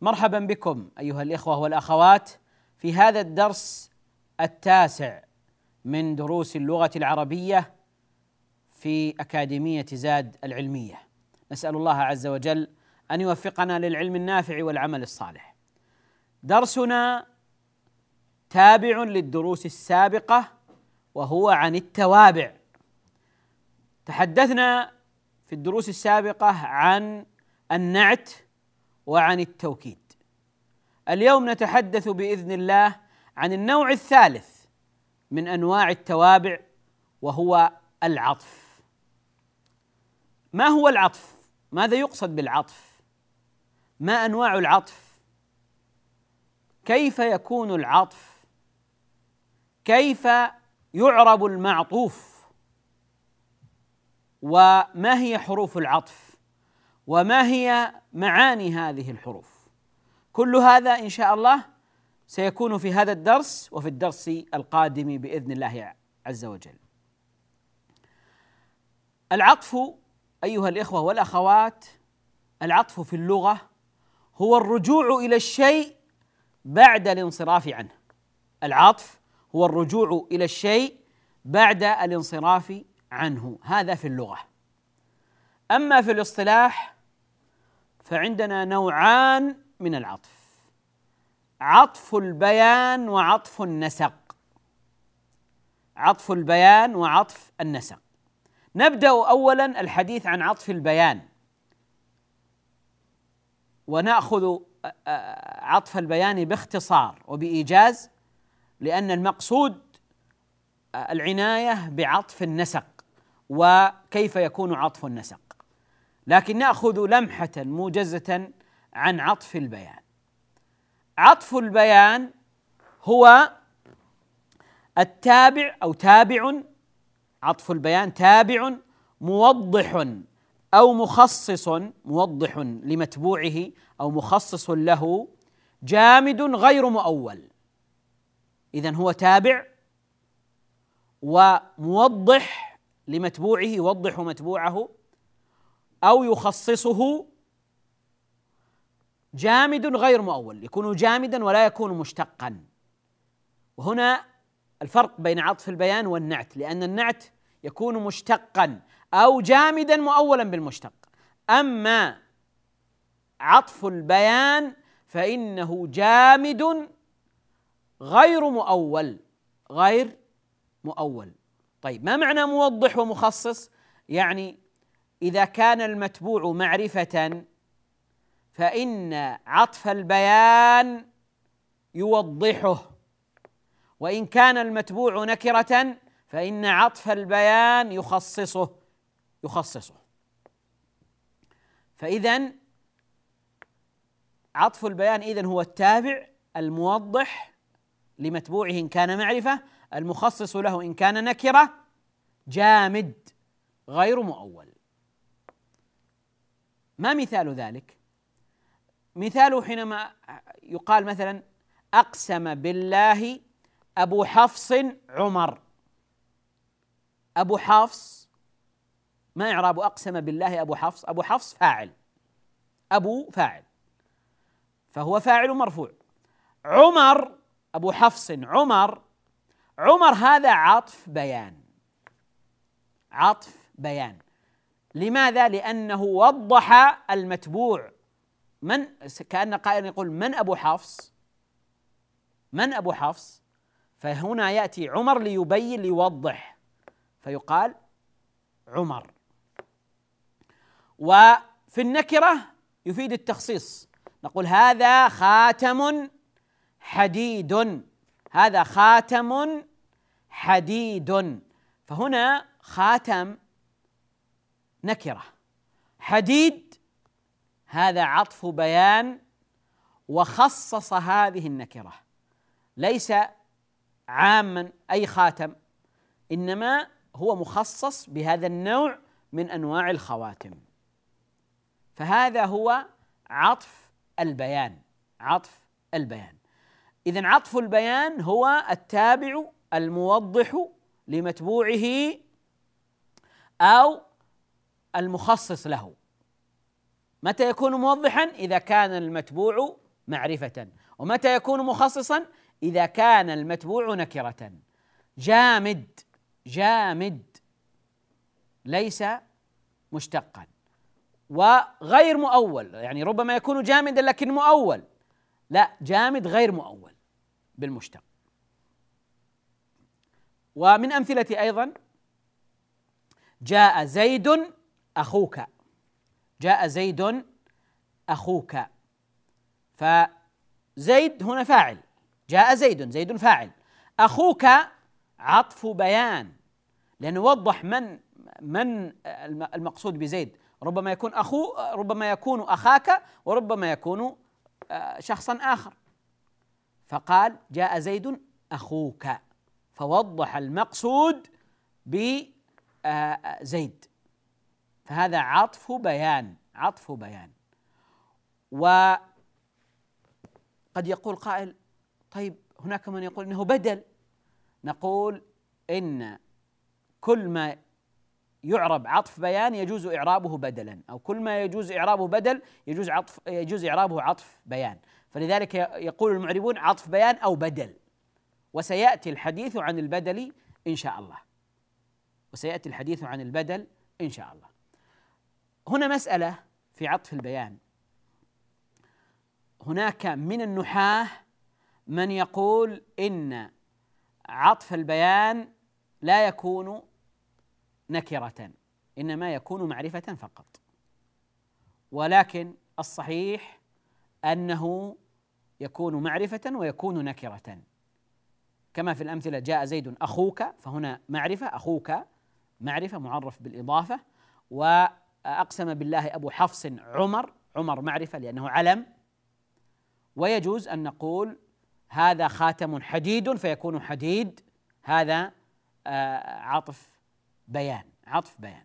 مرحبا بكم أيها الإخوة والأخوات في هذا الدرس التاسع من دروس اللغة العربية في أكاديمية زاد العلمية. نسأل الله عز وجل أن يوفقنا للعلم النافع والعمل الصالح. درسنا تابع للدروس السابقة وهو عن التوابع. تحدثنا في الدروس السابقة عن النعت وعن التوكيد. اليوم نتحدث بإذن الله عن النوع الثالث من أنواع التوابع وهو العطف. ما هو العطف؟ ماذا يقصد بالعطف؟ ما أنواع العطف؟ كيف يكون العطف؟ كيف يعرب المعطوف؟ وما هي حروف العطف؟ وما هي معاني هذه الحروف. كل هذا إن شاء الله سيكون في هذا الدرس وفي الدرس القادم بإذن الله عز وجل. العطف أيها الإخوة والأخوات العطف في اللغة هو الرجوع إلى الشيء بعد الانصراف عنه. العطف هو الرجوع إلى الشيء بعد الانصراف عنه. هذا في اللغة. أما في الاصطلاح فعندنا نوعان من العطف. عطف البيان وعطف النسق. عطف البيان وعطف النسق. نبدأ اولا الحديث عن عطف البيان. ونأخذ عطف البيان باختصار وبإيجاز لأن المقصود العناية بعطف النسق وكيف يكون عطف النسق. لكن نأخذ لمحة موجزة عن عطف البيان. عطف البيان هو التابع أو تابع عطف البيان تابع موضح أو مخصص موضح لمتبوعه أو مخصص له جامد غير مؤول. اذا هو تابع وموضح لمتبوعه يوضح متبوعه أو يخصصه جامد غير مؤول يكون جامدا ولا يكون مشتقا. وهنا الفرق بين عطف البيان والنعت لأن النعت يكون مشتقا أو جامدا مؤولا بالمشتق. أما عطف البيان فإنه جامد غير مؤول غير مؤول. طيب ما معنى موضح ومخصص؟ يعني إذا كان المتبوع معرفة فإن عطف البيان يوضحه. وإن كان المتبوع نكرة فإن عطف البيان يخصصه يخصصه. فإذا عطف البيان اذا هو التابع الموضح لمتبوعه إن كان معرفة المخصص له إن كان نكرة جامد غير مؤول. ما مثال ذلك؟ مثاله حينما يقال مثلا أقسم بالله أبو حفص عمر. أبو حفص ما إعراب أقسم بالله أبو حفص؟ أبو حفص فاعل. أبو فاعل. فهو فاعل مرفوع. عمر أبو حفص عمر. عمر هذا عطف بيان. عطف بيان. لماذا؟ لأنه وضح المتبوع. من كأن قائل يقول من أبو حفص؟ من أبو حفص؟ فهنا يأتي عمر ليبين ليوضح. فيقال عمر. وفي النكرة يفيد التخصيص. نقول هذا خاتم حديد. هذا خاتم حديد. فهنا خاتم نكرة. حديد هذا عطف بيان وخصص هذه النكرة. ليس عاما أي خاتم إنما هو مخصص بهذا النوع من أنواع الخواتم. فهذا هو عطف البيان عطف البيان. اذا عطف البيان هو التابع الموضح لمتبوعه أو المخصص له. متى يكون موضحا؟ إذا كان المتبوع معرفة. ومتى يكون مخصصا؟ إذا كان المتبوع نكرة. جامد جامد. ليس مشتقا. وغير مؤول. يعني ربما يكون جامدا لكن مؤول. لا جامد غير مؤول. بالمشتق. ومن أمثلة أيضا جاء زيد أخوك. جاء زيد أخوك. فزيد هنا فاعل. جاء زيد زيد فاعل. أخوك عطف بيان. لأنه وضح من من المقصود بزيد. ربما يكون أخو ربما يكون أخاك وربما يكون آه، شخصا آخر. فقال جاء زيد أخوك. فوضح المقصود بزيد آه، فهذا عطف بيان عطف بيان. وقد يقول قائل طيب هناك من يقول إنه بدل. نقول إن كل ما يعرب عطف بيان يجوز إعرابه بدلا أو كل ما يجوز إعرابه بدل يجوز عطف يجوز إعرابه عطف بيان. فلذلك يقول المعربون عطف بيان أو بدل. وسيأتي الحديث عن البدل إن شاء الله. وسيأتي الحديث عن البدل إن شاء الله. هنا مسألة في عطف البيان. هناك من النحاة من يقول إن عطف البيان لا يكون نكرة إنما يكون معرفة فقط. ولكن الصحيح أنه يكون معرفة ويكون نكرة. كما في الأمثلة جاء زيد أخوك فهنا معرفة أخوك معرفة معرف بالإضافة واقسم بالله أبو حفص عمر عمر معرفة لأنه علم. ويجوز أن نقول هذا خاتم حديد فيكون حديد. هذا آه، عطف بيان عطف بيان.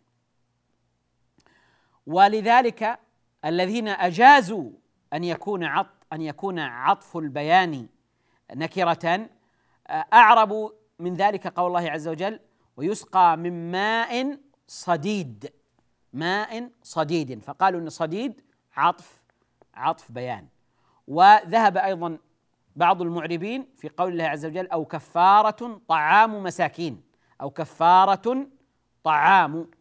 ولذلك الذين أجازوا أن يكون عطف أن يكون عطف البيان نكرة اعربوا من ذلك قول الله عز وجل ويسقى من ماء صديد ماء صديد. فقالوا إن صديد عطف عطف بيان. وذهب أيضا بعض المعربين في قول الله عز وجل أو كفارة طعام مساكين. أو كفارة طعام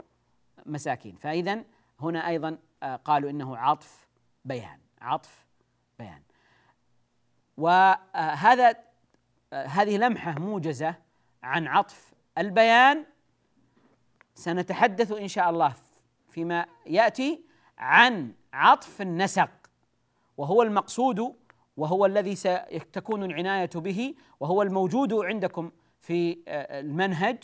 مساكين. فإذا هنا أيضا آه، قالوا إنه عطف بيان عطف بيان. وهذا آه، هذه لمحة موجزة عن عطف البيان. سنتحدث إن شاء الله فيما يأتي عن عطف النسق وهو المقصود وهو الذي ستكون العناية به وهو الموجود عندكم في آه، المنهج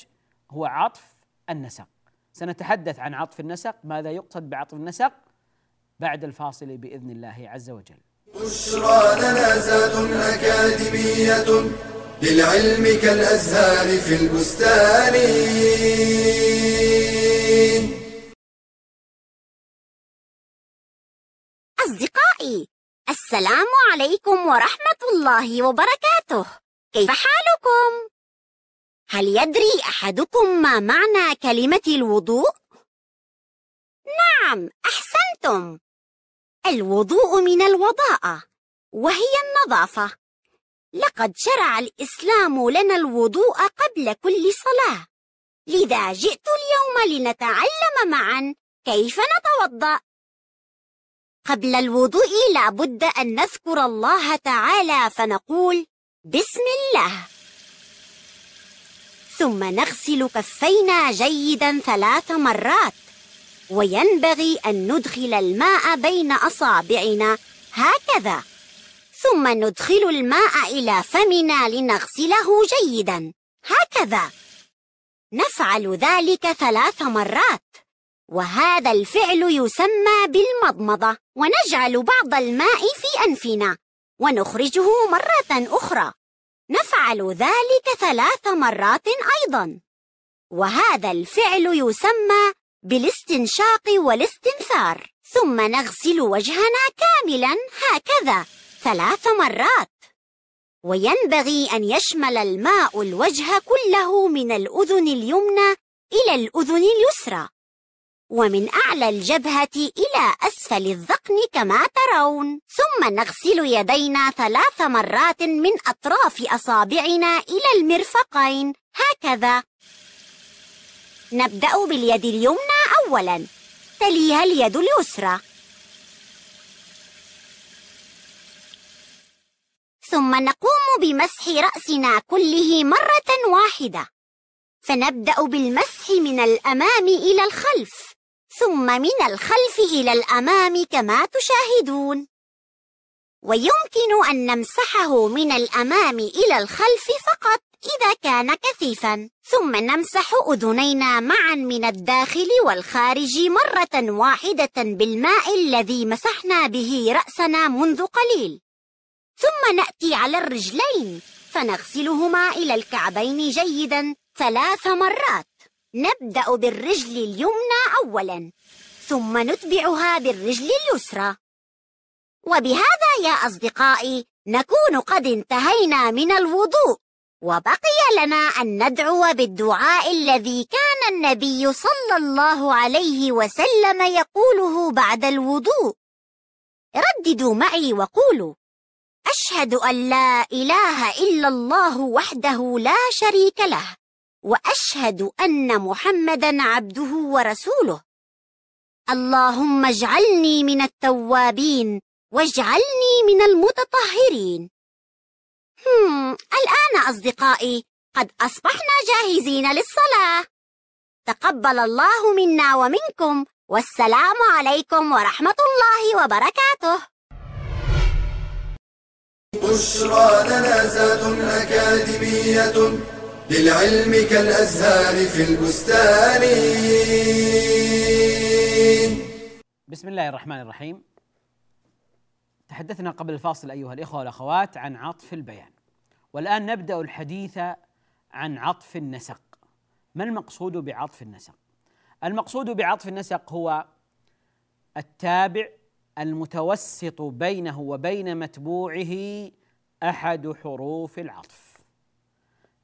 هو عطف النسق. سنتحدث عن عطف النسق ماذا يقصد بعطف النسق؟ بعد الفاصل بإذن الله عز وجل. بشرى لنا أكاديمية للعلم كالأزهار في البستان. السلام عليكم ورحمة الله وبركاته. كيف حالكم؟ هل يدري أحدكم ما معنى كلمة الوضوء؟ نعم أحسنتم. الوضوء من الوضاءة وهي النظافة. لقد شرع الإسلام لنا الوضوء قبل كل صلاة. لذا جئت اليوم لنتعلم معا كيف نتوضأ. قبل الوضوء لا بد أن نذكر الله تعالى فنقول بسم الله. ثم نغسل كفينا جيدا ثلاث مرات. وينبغي أن ندخل الماء بين أصابعنا هكذا. ثم ندخل الماء إلى فمنا لنغسله جيدا هكذا. نفعل ذلك ثلاث مرات. وهذا الفعل يسمى بالمضمضة. ونجعل بعض الماء في أنفنا. ونخرجه مرة أخرى. نفعل ذلك ثلاث مرات أيضا. وهذا الفعل يسمى بالاستنشاق والاستنثار. ثم نغسل وجهنا كاملا هكذا ثلاث مرات. وينبغي أن يشمل الماء الوجه كله من الأذن اليمنى إلى الأذن اليسرى. ومن أعلى الجبهة إلى أسفل الذقن كما ترون. ثم نغسل يدينا ثلاث مرات من أطراف أصابعنا إلى المرفقين. هكذا. نبدأ باليد اليمنى أولا. تليها اليد اليسرى. ثم نقوم بمسح رأسنا كله مرة واحدة. فنبدأ بالمسح من الأمام إلى الخلف. ثم من الخلف إلى الأمام كما تشاهدون. ويمكن أن نمسحه من الأمام إلى الخلف فقط إذا كان كثيفا. ثم نمسح أذنينا معا من الداخل والخارج مرة واحدة بالماء الذي مسحنا به رأسنا منذ قليل. ثم نأتي على الرجلين فنغسلهما إلى الكعبين جيدا ثلاث مرات. نبدأ بالرجل اليمنى أولا ثم نتبعها بالرجل اليسرى. وبهذا يا أصدقائي نكون قد انتهينا من الوضوء وبقي لنا أن ندعو بالدعاء الذي كان النبي صلى الله عليه وسلم يقوله بعد الوضوء. رددوا معي وقولوا أشهد أن لا إله إلا الله وحده لا شريك له. وأشهد أن محمدا عبده ورسوله. اللهم اجعلني من التوابين واجعلني من المتطهرين. هم الآن أصدقائي قد أصبحنا جاهزين للصلاة. تقبل الله منا ومنكم والسلام عليكم ورحمة الله وبركاته. بشرى لنا أكاديمية. للعلم كالأزهار في البستان. بسم الله الرحمن الرحيم. تحدثنا قبل الفاصل أيها الإخوة والأخوات عن عطف البيان. والآن نبدأ الحديث عن عطف النسق. ما المقصود بعطف النسق؟ المقصود بعطف النسق هو التابع المتوسط بينه وبين متبوعه أحد حروف العطف.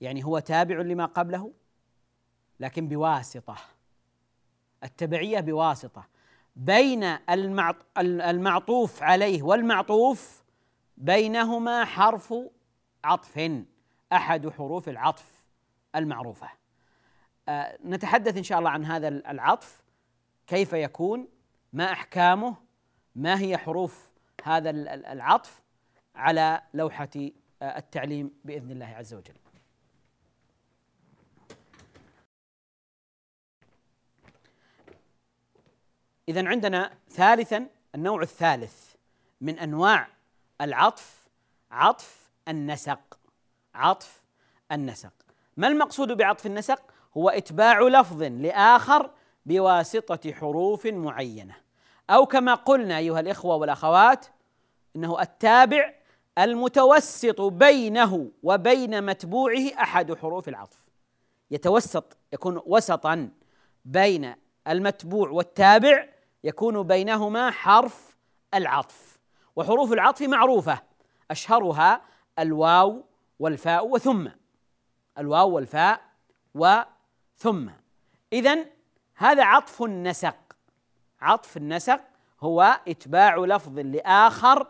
يعني هو تابع لما قبله لكن بواسطة. التبعية بواسطة. بين المعطوف عليه والمعطوف بينهما حرف عطف أحد حروف العطف المعروفة. آه، نتحدث إن شاء الله عن هذا العطف. كيف يكون؟ ما أحكامه؟ ما هي حروف هذا العطف؟ على لوحة آه، التعليم بإذن الله عز وجل. إذا عندنا ثالثا النوع الثالث من أنواع العطف عطف النسق عطف النسق. ما المقصود بعطف النسق؟ هو إتباع لفظ لآخر بواسطة حروف معينة. أو كما قلنا أيها الإخوة والأخوات إنه التابع المتوسط بينه وبين متبوعه أحد حروف العطف. يتوسط يكون وسطا بين المتبوع والتابع يكون بينهما حرف العطف. وحروف العطف معروفة. أشهرها الواو والفاء وثم. الواو والفاء وثم. إذا هذا عطف النسق عطف النسق هو إتباع لفظ لآخر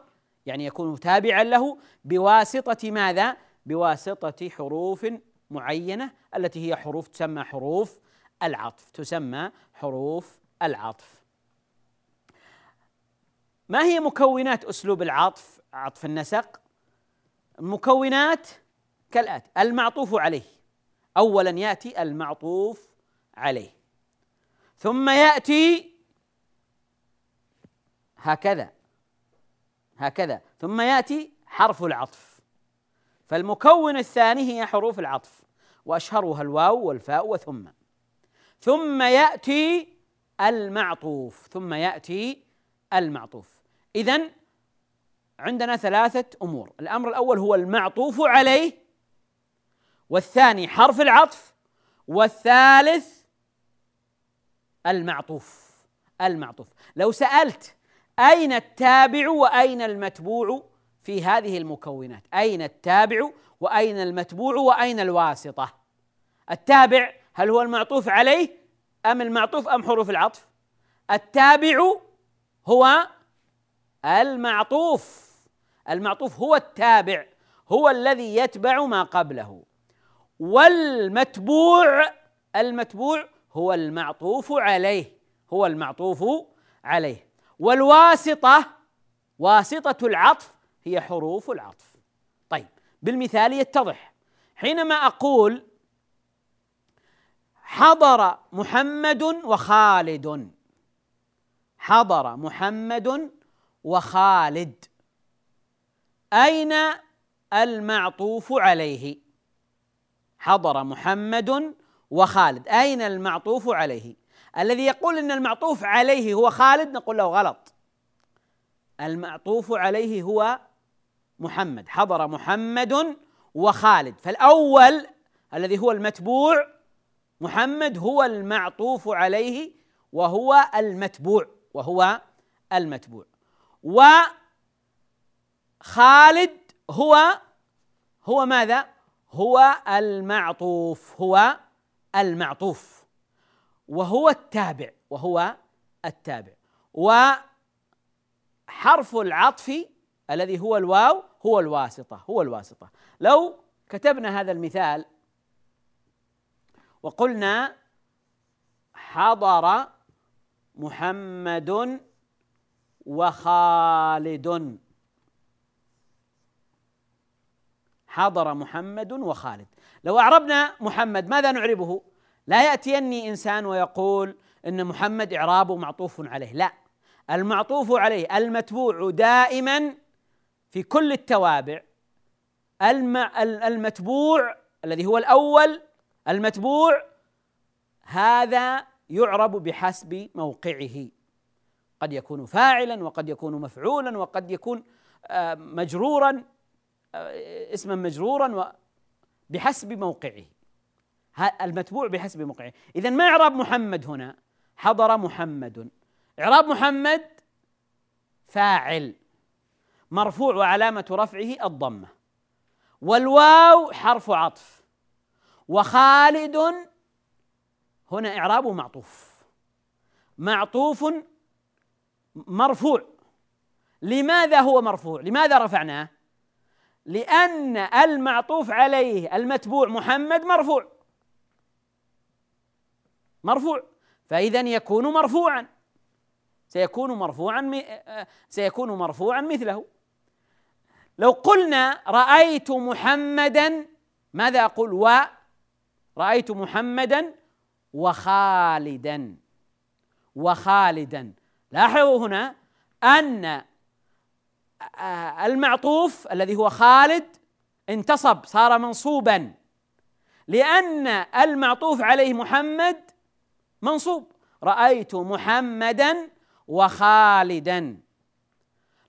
يعني يكون تابعا له بواسطة ماذا؟ بواسطة حروف معينة التي هي حروف تسمى حروف العطف. تسمى حروف العطف. ما هي مكونات أسلوب العطف؟ عطف النسق. مكونات كالآتي المعطوف عليه. اولا يأتي المعطوف عليه. ثم يأتي هكذا هكذا. ثم يأتي حرف العطف. فالمكون الثاني هي حروف العطف وأشهرها الواو والفاء وثم. ثم يأتي المعطوف ثم يأتي المعطوف. اذا عندنا ثلاثة أمور. الأمر الأول هو المعطوف عليه والثاني حرف العطف والثالث المعطوف. المعطوف. لو سألت أين التابع وأين المتبوع في هذه المكونات؟ أين التابع وأين المتبوع وأين الواسطة؟ التابع هل هو المعطوف عليه أم المعطوف أم حروف العطف؟ التابع هو المعطوف. المعطوف هو التابع هو الذي يتبع ما قبله. والمتبوع المتبوع هو المعطوف عليه هو المعطوف عليه. والواسطة واسطة العطف هي حروف العطف. طيب بالمثال يتضح. حينما أقول حضر محمد وخالد حضر محمد وخالد. أين المعطوف عليه؟ حضر محمد وخالد. أين المعطوف عليه؟ الذي يقول إن المعطوف عليه هو خالد نقول له غلط. المعطوف عليه هو محمد. حضر محمد وخالد. فالأول الذي هو المتبوع محمد هو المعطوف عليه وهو المتبوع وهو المتبوع. وخالد هو هو ماذا؟ هو المعطوف هو المعطوف. وهو التابع وهو التابع. وحرف العطف الذي هو الواو هو الواسطة هو الواسطة. لو كتبنا هذا المثال وقلنا حضر محمد وخالد. حضر محمد وخالد. لو أعربنا محمد ماذا نعربه؟ لا يأتيني إنسان ويقول إن محمد إعرابه معطوف عليه. لا المعطوف عليه المتبوع دائما في كل التوابع. المتبوع الذي هو الأول المتبوع هذا يعرب بحسب موقعه. قد يكون فاعلا وقد يكون مفعولا وقد يكون آه، مجرورا آه، اسما مجرورا بحسب موقعه. المتبوع بحسب موقعه. إذا ما إعراب محمد هنا؟ حضر محمد. إعراب محمد فاعل. مرفوع وعلامة رفعه الضمة. والواو حرف عطف. وخالد هنا إعرابه معطوف. معطوف مرفوع. لماذا هو مرفوع؟ لماذا رفعناه؟ لأن المعطوف عليه المتبوع محمد مرفوع. مرفوع. فإذا يكون مرفوعا. سيكون مرفوعا سيكون مرفوعا مثله. لو قلنا رأيت محمدا ماذا أقول؟ و. رأيت محمدا وخالدا. وخالدا. لاحظوا هنا أن المعطوف الذي هو خالد انتصب صار منصوبا لأن المعطوف عليه محمد منصوب. رأيت محمدا وخالدا.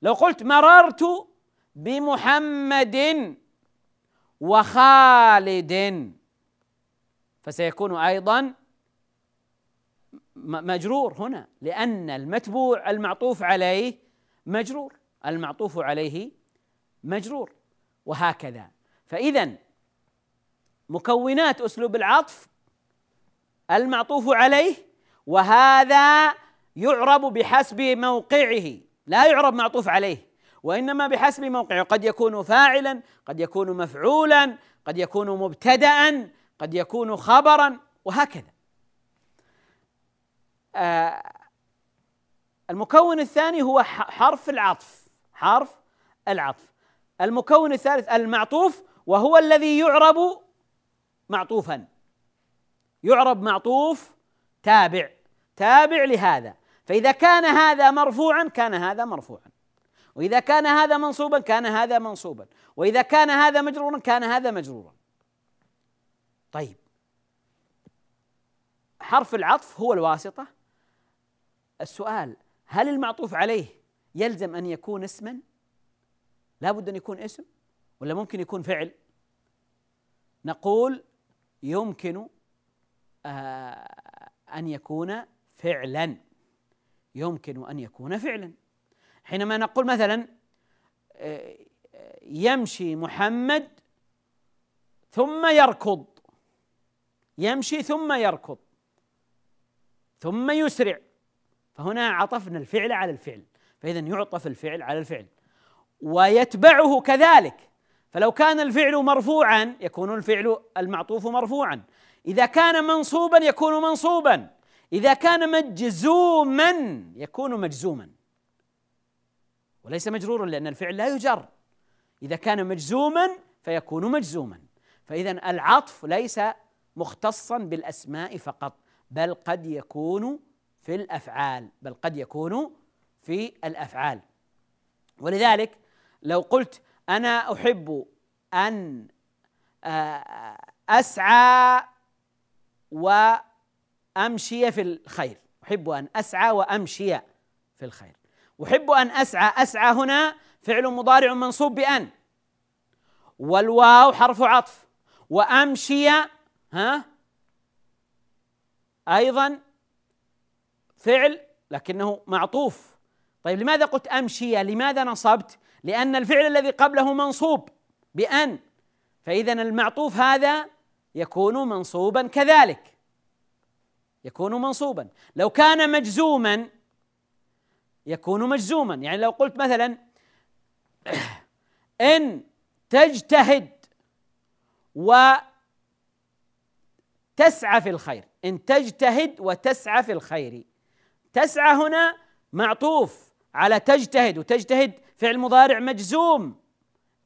لو قلت مررت بمحمد وخالد فسيكون أيضا مجرور هنا لأن المتبوع المعطوف عليه مجرور. المعطوف عليه مجرور وهكذا. فاذا مكونات أسلوب العطف المعطوف عليه وهذا يعرب بحسب موقعه. لا يعرب معطوف عليه وإنما بحسب موقعه. قد يكون فاعلا قد يكون مفعولا قد يكون مبتدأ قد يكون خبرا وهكذا. المكون الثاني هو حرف العطف حرف العطف. المكون الثالث المعطوف وهو الذي يعرب معطوفا. يعرب معطوف تابع تابع لهذا. فإذا كان هذا مرفوعا كان هذا مرفوعا. وإذا كان هذا منصوبا كان هذا منصوبا. وإذا كان هذا مجرورا كان هذا مجرورا. طيب. حرف العطف هو الواسطة. السؤال هل المعطوف عليه يلزم أن يكون اسما؟ لا بد أن يكون اسم ولا ممكن يكون فعل؟ نقول يمكن آه أن يكون فعلا. يمكن أن يكون فعلا. حينما نقول مثلا آه، يمشي محمد ثم يركض. يمشي ثم يركض. ثم يسرع. فهنا عطفنا الفعل على الفعل. فإذا يعطف الفعل على الفعل. ويتبعه كذلك. فلو كان الفعل مرفوعا يكون الفعل المعطوف مرفوعا. إذا كان منصوبا يكون منصوبا. إذا كان مجزوما يكون مجزوما. وليس مجرورا لأن الفعل لا يجر. إذا كان مجزوما فيكون مجزوما. فإذا العطف ليس مختصا بالأسماء فقط بل قد يكون في الأفعال بل قد يكون في الأفعال. ولذلك لو قلت أنا أحب أن آه، أسعى وأمشي في الخير. أحب أن أسعى وأمشي في الخير. أحب أن أسعى أسعى هنا فعل مضارع منصوب بأن. والواو حرف عطف. وأمشي ها أيضا فعل لكنه معطوف. طيب لماذا قلت أمشي؟ لماذا نصبت؟ لأن الفعل الذي قبله منصوب بأن. فإذا المعطوف هذا يكون منصوبا كذلك. يكون منصوبا. لو كان مجزوما يكون مجزوما. يعني لو قلت مثلا إن تجتهد وتسعى في الخير. إن تجتهد وتسعى في الخير. تسعى هنا معطوف على تجتهد وتجتهد فعل مضارع مجزوم.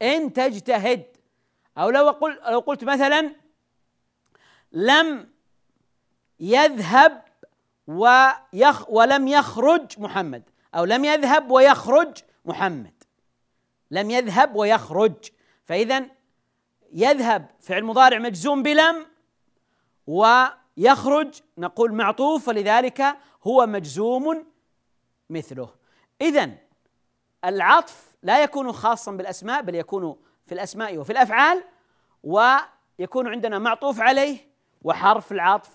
إن تجتهد. أو لو قلت لو قلت مثلا لم يذهب ويخ ولم يخرج محمد. أو لم يذهب ويخرج محمد. لم يذهب ويخرج. فإذا يذهب فعل مضارع مجزوم بلم ويخرج نقول معطوف. ولذلك هو مجزوم مثله. إذا العطف لا يكون خاصا بالأسماء بل يكون في الأسماء وفي الأفعال ويكون عندنا معطوف عليه وحرف العطف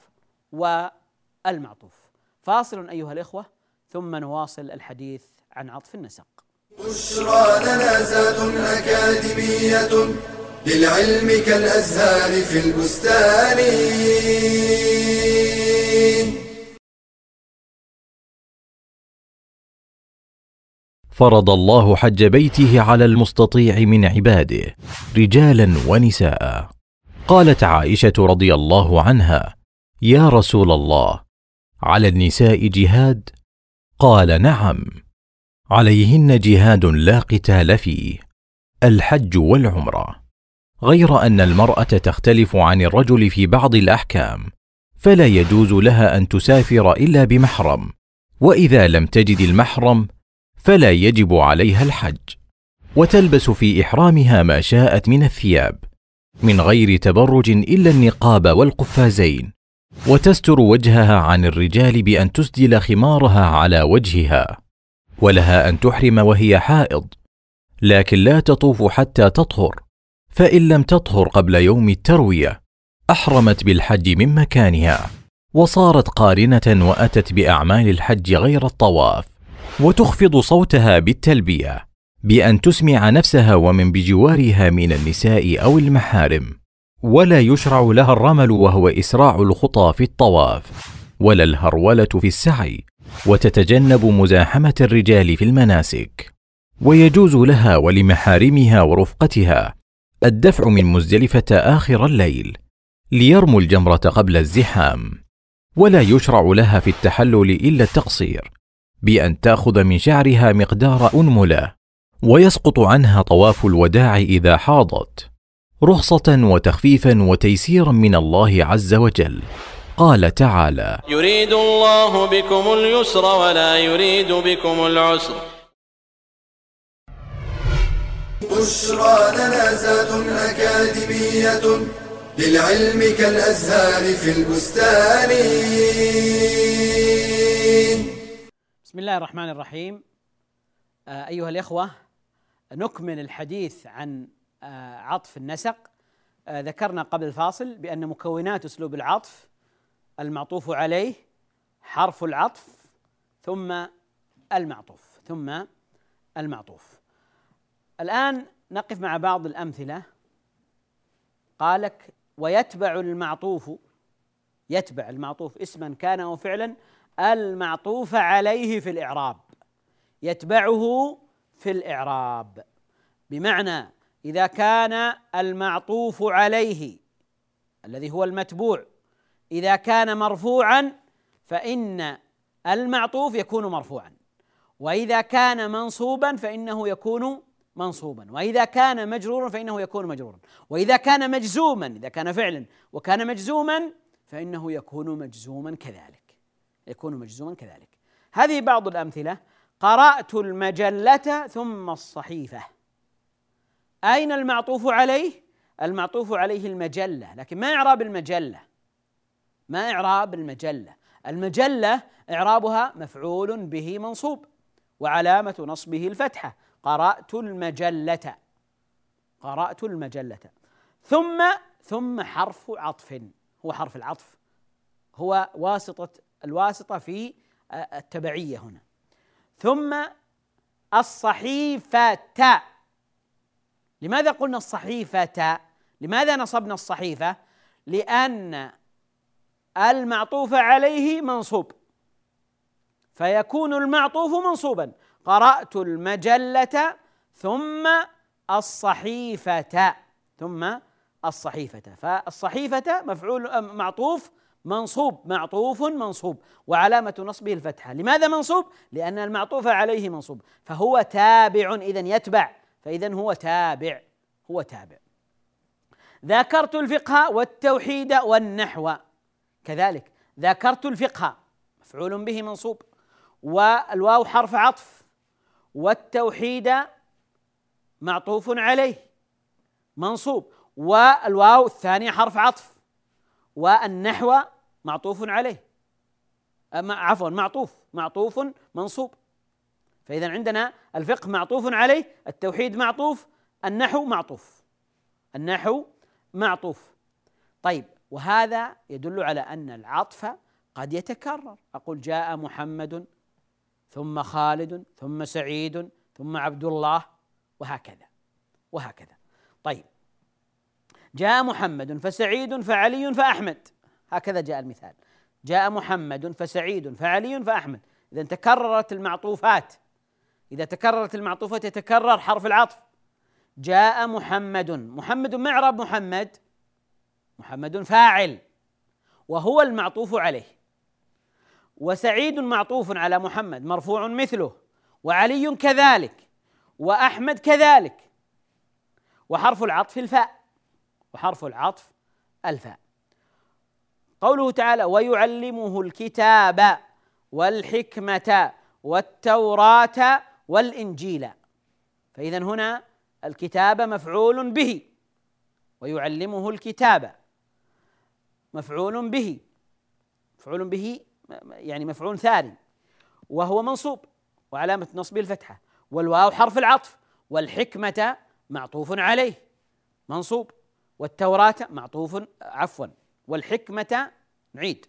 والمعطوف. فاصل أيها الإخوة ثم نواصل الحديث عن عطف النسق. بشرى لنا زاد أكاديمية للعلم كالأزهار في البستان. فرض الله حج بيته على المستطيع من عباده رجالا ونساء. قالت عائشة رضي الله عنها يا رسول الله على النساء جهاد؟ قال نعم عليهن جهاد لا قتال فيه الحج والعمرة. غير أن المرأة تختلف عن الرجل في بعض الأحكام فلا يجوز لها أن تسافر إلا بمحرم وإذا لم تجد المحرم فلا يجب عليها الحج. وتلبس في إحرامها ما شاءت من الثياب من غير تبرج إلا النقاب والقفازين. وتستر وجهها عن الرجال بأن تسدل خمارها على وجهها. ولها أن تحرم وهي حائض لكن لا تطوف حتى تطهر فإن لم تطهر قبل يوم التروية أحرمت بالحج من مكانها. وصارت قارنة وأتت بأعمال الحج غير الطواف. وتخفض صوتها بالتلبية بأن تسمع نفسها ومن بجوارها من النساء أو المحارم. ولا يشرع لها الرمل وهو إسراع الخطى في الطواف ولا الهرولة في السعي وتتجنب مزاحمة الرجال في المناسك. ويجوز لها ولمحارمها ورفقتها الدفع من مزدلفة آخر الليل ليرموا الجمرة قبل الزحام. ولا يشرع لها في التحلل إلا التقصير. بأن تأخذ من شعرها مقدار أنملة ويسقط عنها طواف الوداع إذا حاضت رخصة وتخفيفا وتيسيرا من الله عز وجل. قال تعالى يريد الله بكم اليسر ولا يريد بكم العسر. بشرى لنا زاد أكاديمية للعلم كالأزهار في البستان. بسم الله الرحمن الرحيم. آه، أيها الإخوة نكمل الحديث عن آه، عطف النسق. آه، ذكرنا قبل الفاصل بأن مكونات أسلوب العطف المعطوف عليه حرف العطف ثم المعطوف ثم المعطوف. الآن نقف مع بعض الأمثلة. قالك ويتبع المعطوف يتبع المعطوف اسما كان أو فعلا. المعطوف عليه في الإعراب يتبعه في الإعراب. بمعنى إذا كان المعطوف عليه الذي هو المتبوع إذا كان مرفوعا فإن المعطوف يكون مرفوعا وإذا كان منصوبا فإنه يكون منصوبا وإذا كان مجرورا فإنه يكون مجرورا وإذا كان مجزوما إذا كان فعلا وكان مجزوما فإنه يكون مجزوما كذلك. يكون مجزوما كذلك. هذه بعض الأمثلة. قرأت المجلة ثم الصحيفة. أين المعطوف عليه؟ المعطوف عليه المجلة لكن ما إعراب المجلة. ما إعراب المجلة. المجلة إعرابها مفعول به منصوب وعلامة نصبه الفتحة. قرأت المجلة. قرأت المجلة. ثم ثم حرف عطف. هو حرف العطف. هو واسطة الواسطة في التبعية هنا. ثم الصحيفة لماذا قلنا الصحيفة لماذا نصبنا الصحيفة؟ لأن المعطوف عليه منصوب. فيكون المعطوف منصوبا. قرأت المجلة ثم الصحيفة ثم الصحيفة فالصحيفة مفعول معطوف منصوب معطوف منصوب وعلامة نصبه الفتحة. لماذا منصوب؟ لأن المعطوف عليه منصوب. فهو تابع إذا يتبع. فإذا هو تابع هو تابع. ذاكرت الفقه والتوحيد والنحو. كذلك ذاكرت الفقه مفعول به منصوب. والواو حرف عطف. والتوحيد معطوف عليه منصوب. والواو الثانية حرف عطف. والنحو معطوف عليه. عفوا معطوف معطوف منصوب. فإذا عندنا الفقه معطوف عليه التوحيد معطوف النحو معطوف. النحو معطوف. طيب وهذا يدل على أن العطف قد يتكرر. أقول جاء محمد ثم خالد ثم سعيد ثم عبد الله وهكذا وهكذا. طيب جاء محمد فسعيد فعلي فأحمد. هكذا جاء المثال. جاء محمد فسعيد فعلي فأحمد. إذا تكررت المعطوفات. إذا تكررت المعطوفات يتكرر حرف العطف. جاء محمد. محمد ما إعراب محمد. محمد فاعل. وهو المعطوف عليه. وسعيد معطوف على محمد. مرفوع مثله. وعلي كذلك. وأحمد كذلك. وحرف العطف الفاء. وحرف العطف الفاء. قوله تعالى ويعلمه الكتاب والحكمة والتوراة والإنجيل. فإذا هنا الكتاب مفعول به. ويعلمه الكتاب مفعول به. مفعول به يعني مفعول ثاني. وهو منصوب وعلامة نصبه الفتحة. والواو حرف العطف. والحكمة معطوف عليه. منصوب. والتوراة معطوف عفوا. والحكمة نعيد.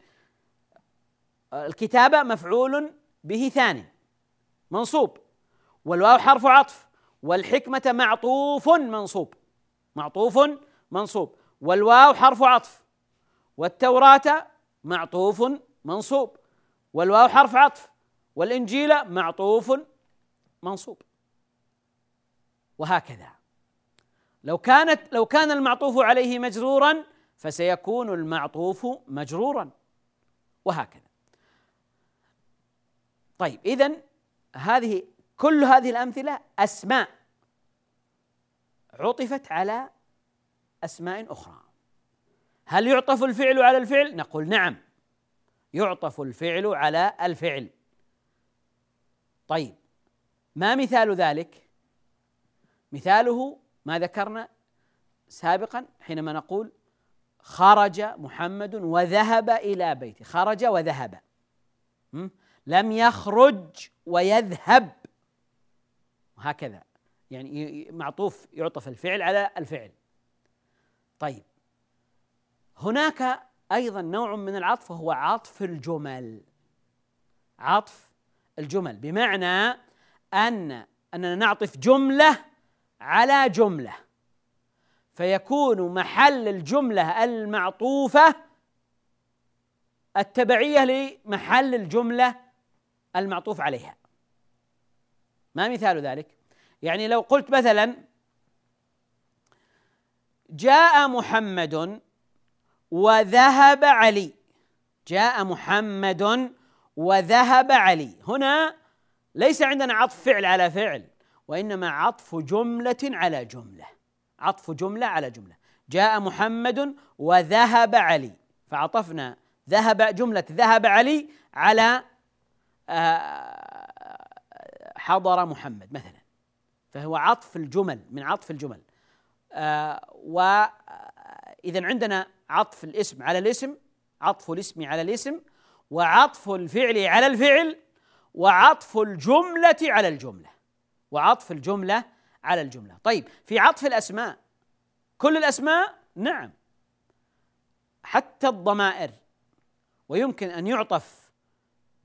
الكتابة مفعول به ثاني منصوب. والواو حرف عطف. والحكمة معطوف منصوب. معطوف منصوب. والواو حرف عطف. والتوراة معطوف منصوب. والواو حرف عطف. والإنجيل معطوف منصوب. وهكذا. لو كانت لو كان المعطوف عليه مجرورا فسيكون المعطوف مجرورا. وهكذا. طيب اذا هذه كل هذه الأمثلة أسماء عطفت على أسماء أخرى. هل يعطف الفعل على الفعل؟ نقول نعم. يعطف الفعل على الفعل. طيب ما مثال ذلك؟ مثاله ما ذكرنا سابقا حينما نقول خرج محمد وذهب إلى بيته. خرج وذهب. لم يخرج ويذهب. هكذا. يعني معطوف يعطف الفعل على الفعل. طيب. هناك أيضا نوع من العطف وهو عطف الجمل. عطف الجمل. بمعنى ان أننا نعطف جملة على جملة. فيكون محل الجملة المعطوفة التبعية لمحل الجملة المعطوف عليها. ما مثال ذلك؟ يعني لو قلت مثلا جاء محمد وذهب علي. جاء محمد وذهب علي. هنا ليس عندنا عطف فعل على فعل وإنما عطف جملة على جملة. عطف جملة على جملة. جاء محمد وذهب علي. فعطفنا ذهب جملة ذهب علي على آه، حضر محمد مثلا. فهو عطف الجمل من عطف الجمل. آه، وإذا عندنا عطف الاسم على الاسم عطف الاسم على الاسم وعطف الفعل على الفعل وعطف الجملة على الجملة. وعطف الجملة على الجملة. طيب في عطف الأسماء. كل الأسماء نعم. حتى الضمائر. ويمكن أن يعطف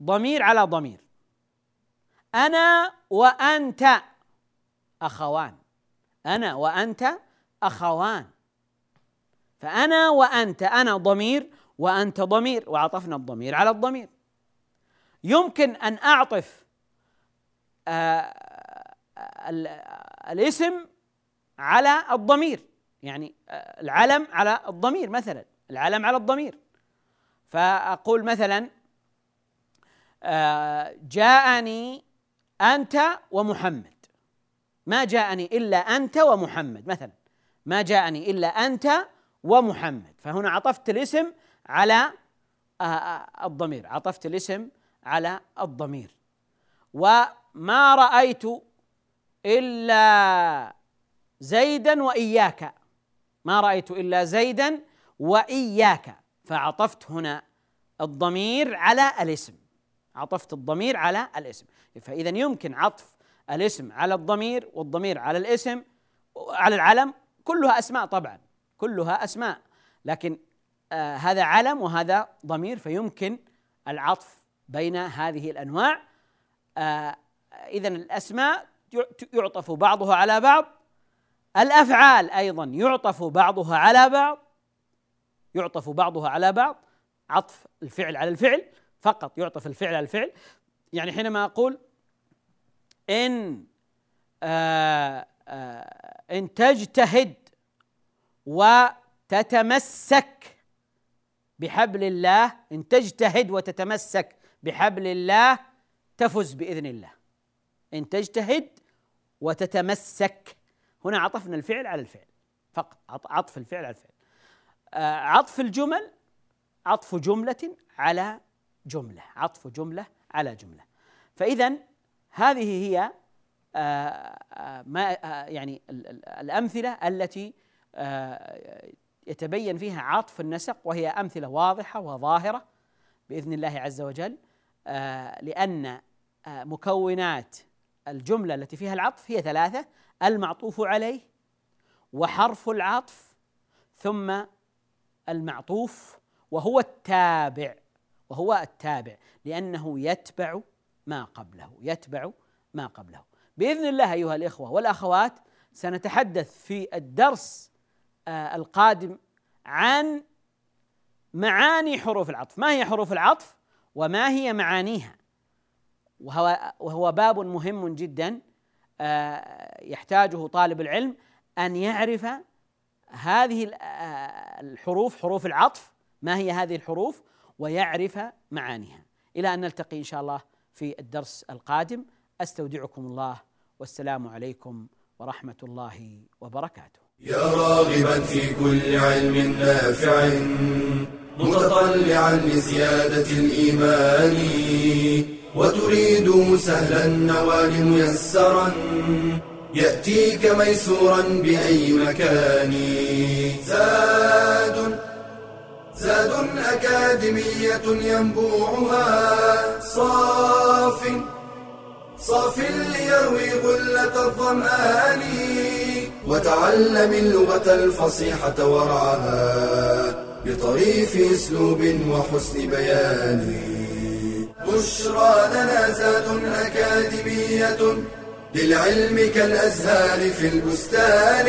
ضمير على ضمير. أنا وأنت أخوان. أنا وأنت أخوان. فأنا وأنت أنا ضمير وأنت ضمير. وعطفنا الضمير على الضمير. يمكن أن أعطف آه الاسم على الضمير. يعني آه العلم على الضمير مثلا. العلم على الضمير. فأقول مثلا آه جاءني أنت ومحمد. ما جاءني إلا أنت ومحمد مثلا. ما جاءني إلا أنت ومحمد. فهنا عطفت الاسم على آه، الضمير. عطفت الاسم على الضمير. وما رأيت إلا زيدا وإياك. ما رأيت إلا زيدا وإياك. فعطفت هنا الضمير على الاسم. عطفت الضمير على الاسم. فإذا يمكن عطف الاسم على الضمير والضمير على الاسم على العلم كلها أسماء طبعا كلها أسماء. لكن آه هذا علم وهذا ضمير فيمكن العطف بين هذه الأنواع. آه اذا الأسماء يعطف بعضها على بعض. الأفعال أيضا يعطف بعضها على بعض. يعطف بعضها على بعض. عطف الفعل على الفعل فقط يعطف الفعل على الفعل. يعني حينما أقول إن آه آه إن تجتهد وتتمسك بحبل الله إن تجتهد وتتمسك بحبل الله تفز بإذن الله. إن تجتهد وتتمسك. هنا عطفنا الفعل على الفعل. فقط عطف الفعل على الفعل. آه عطف الجمل عطف جملة على جملة. عطف جملة على جملة. فاذا هذه هي آه، آه، ما يعني الأمثلة التي يتبين فيها عطف النسق وهي أمثلة واضحة وظاهرة بإذن الله عز وجل لأن مكونات الجملة التي فيها العطف هي ثلاثة المعطوف عليه وحرف العطف ثم المعطوف وهو التابع وهو التابع لأنه يتبع ما قبله يتبع ما قبله. بإذن الله أيها الإخوة والأخوات سنتحدث في الدرس آه القادم عن معاني حروف العطف. ما هي حروف العطف؟ وما هي معانيها؟ وهو وهو باب مهم جدا آه يحتاجه طالب العلم أن يعرف هذه آه، الحروف حروف العطف ما هي هذه الحروف ويعرف معانيها. إلى أن نلتقي إن شاء الله في الدرس القادم. أستودعكم الله. والسلام عليكم ورحمة الله وبركاته. يا راغبا في كل علم نافع. متطلعا لزياده الإيمان وتريد سهلا النوال ميسرا يأتيك ميسورا بأي مكان. زاد زاد أكاديمية ينبوعها صاف صاف ليروي غلة الظمآن وتعلم اللغة الفصيحة ورعاها بطريف أسلوب وحسن بيان. بشرى لنا زاد أكاديمية للعلم كالأزهار في البستان.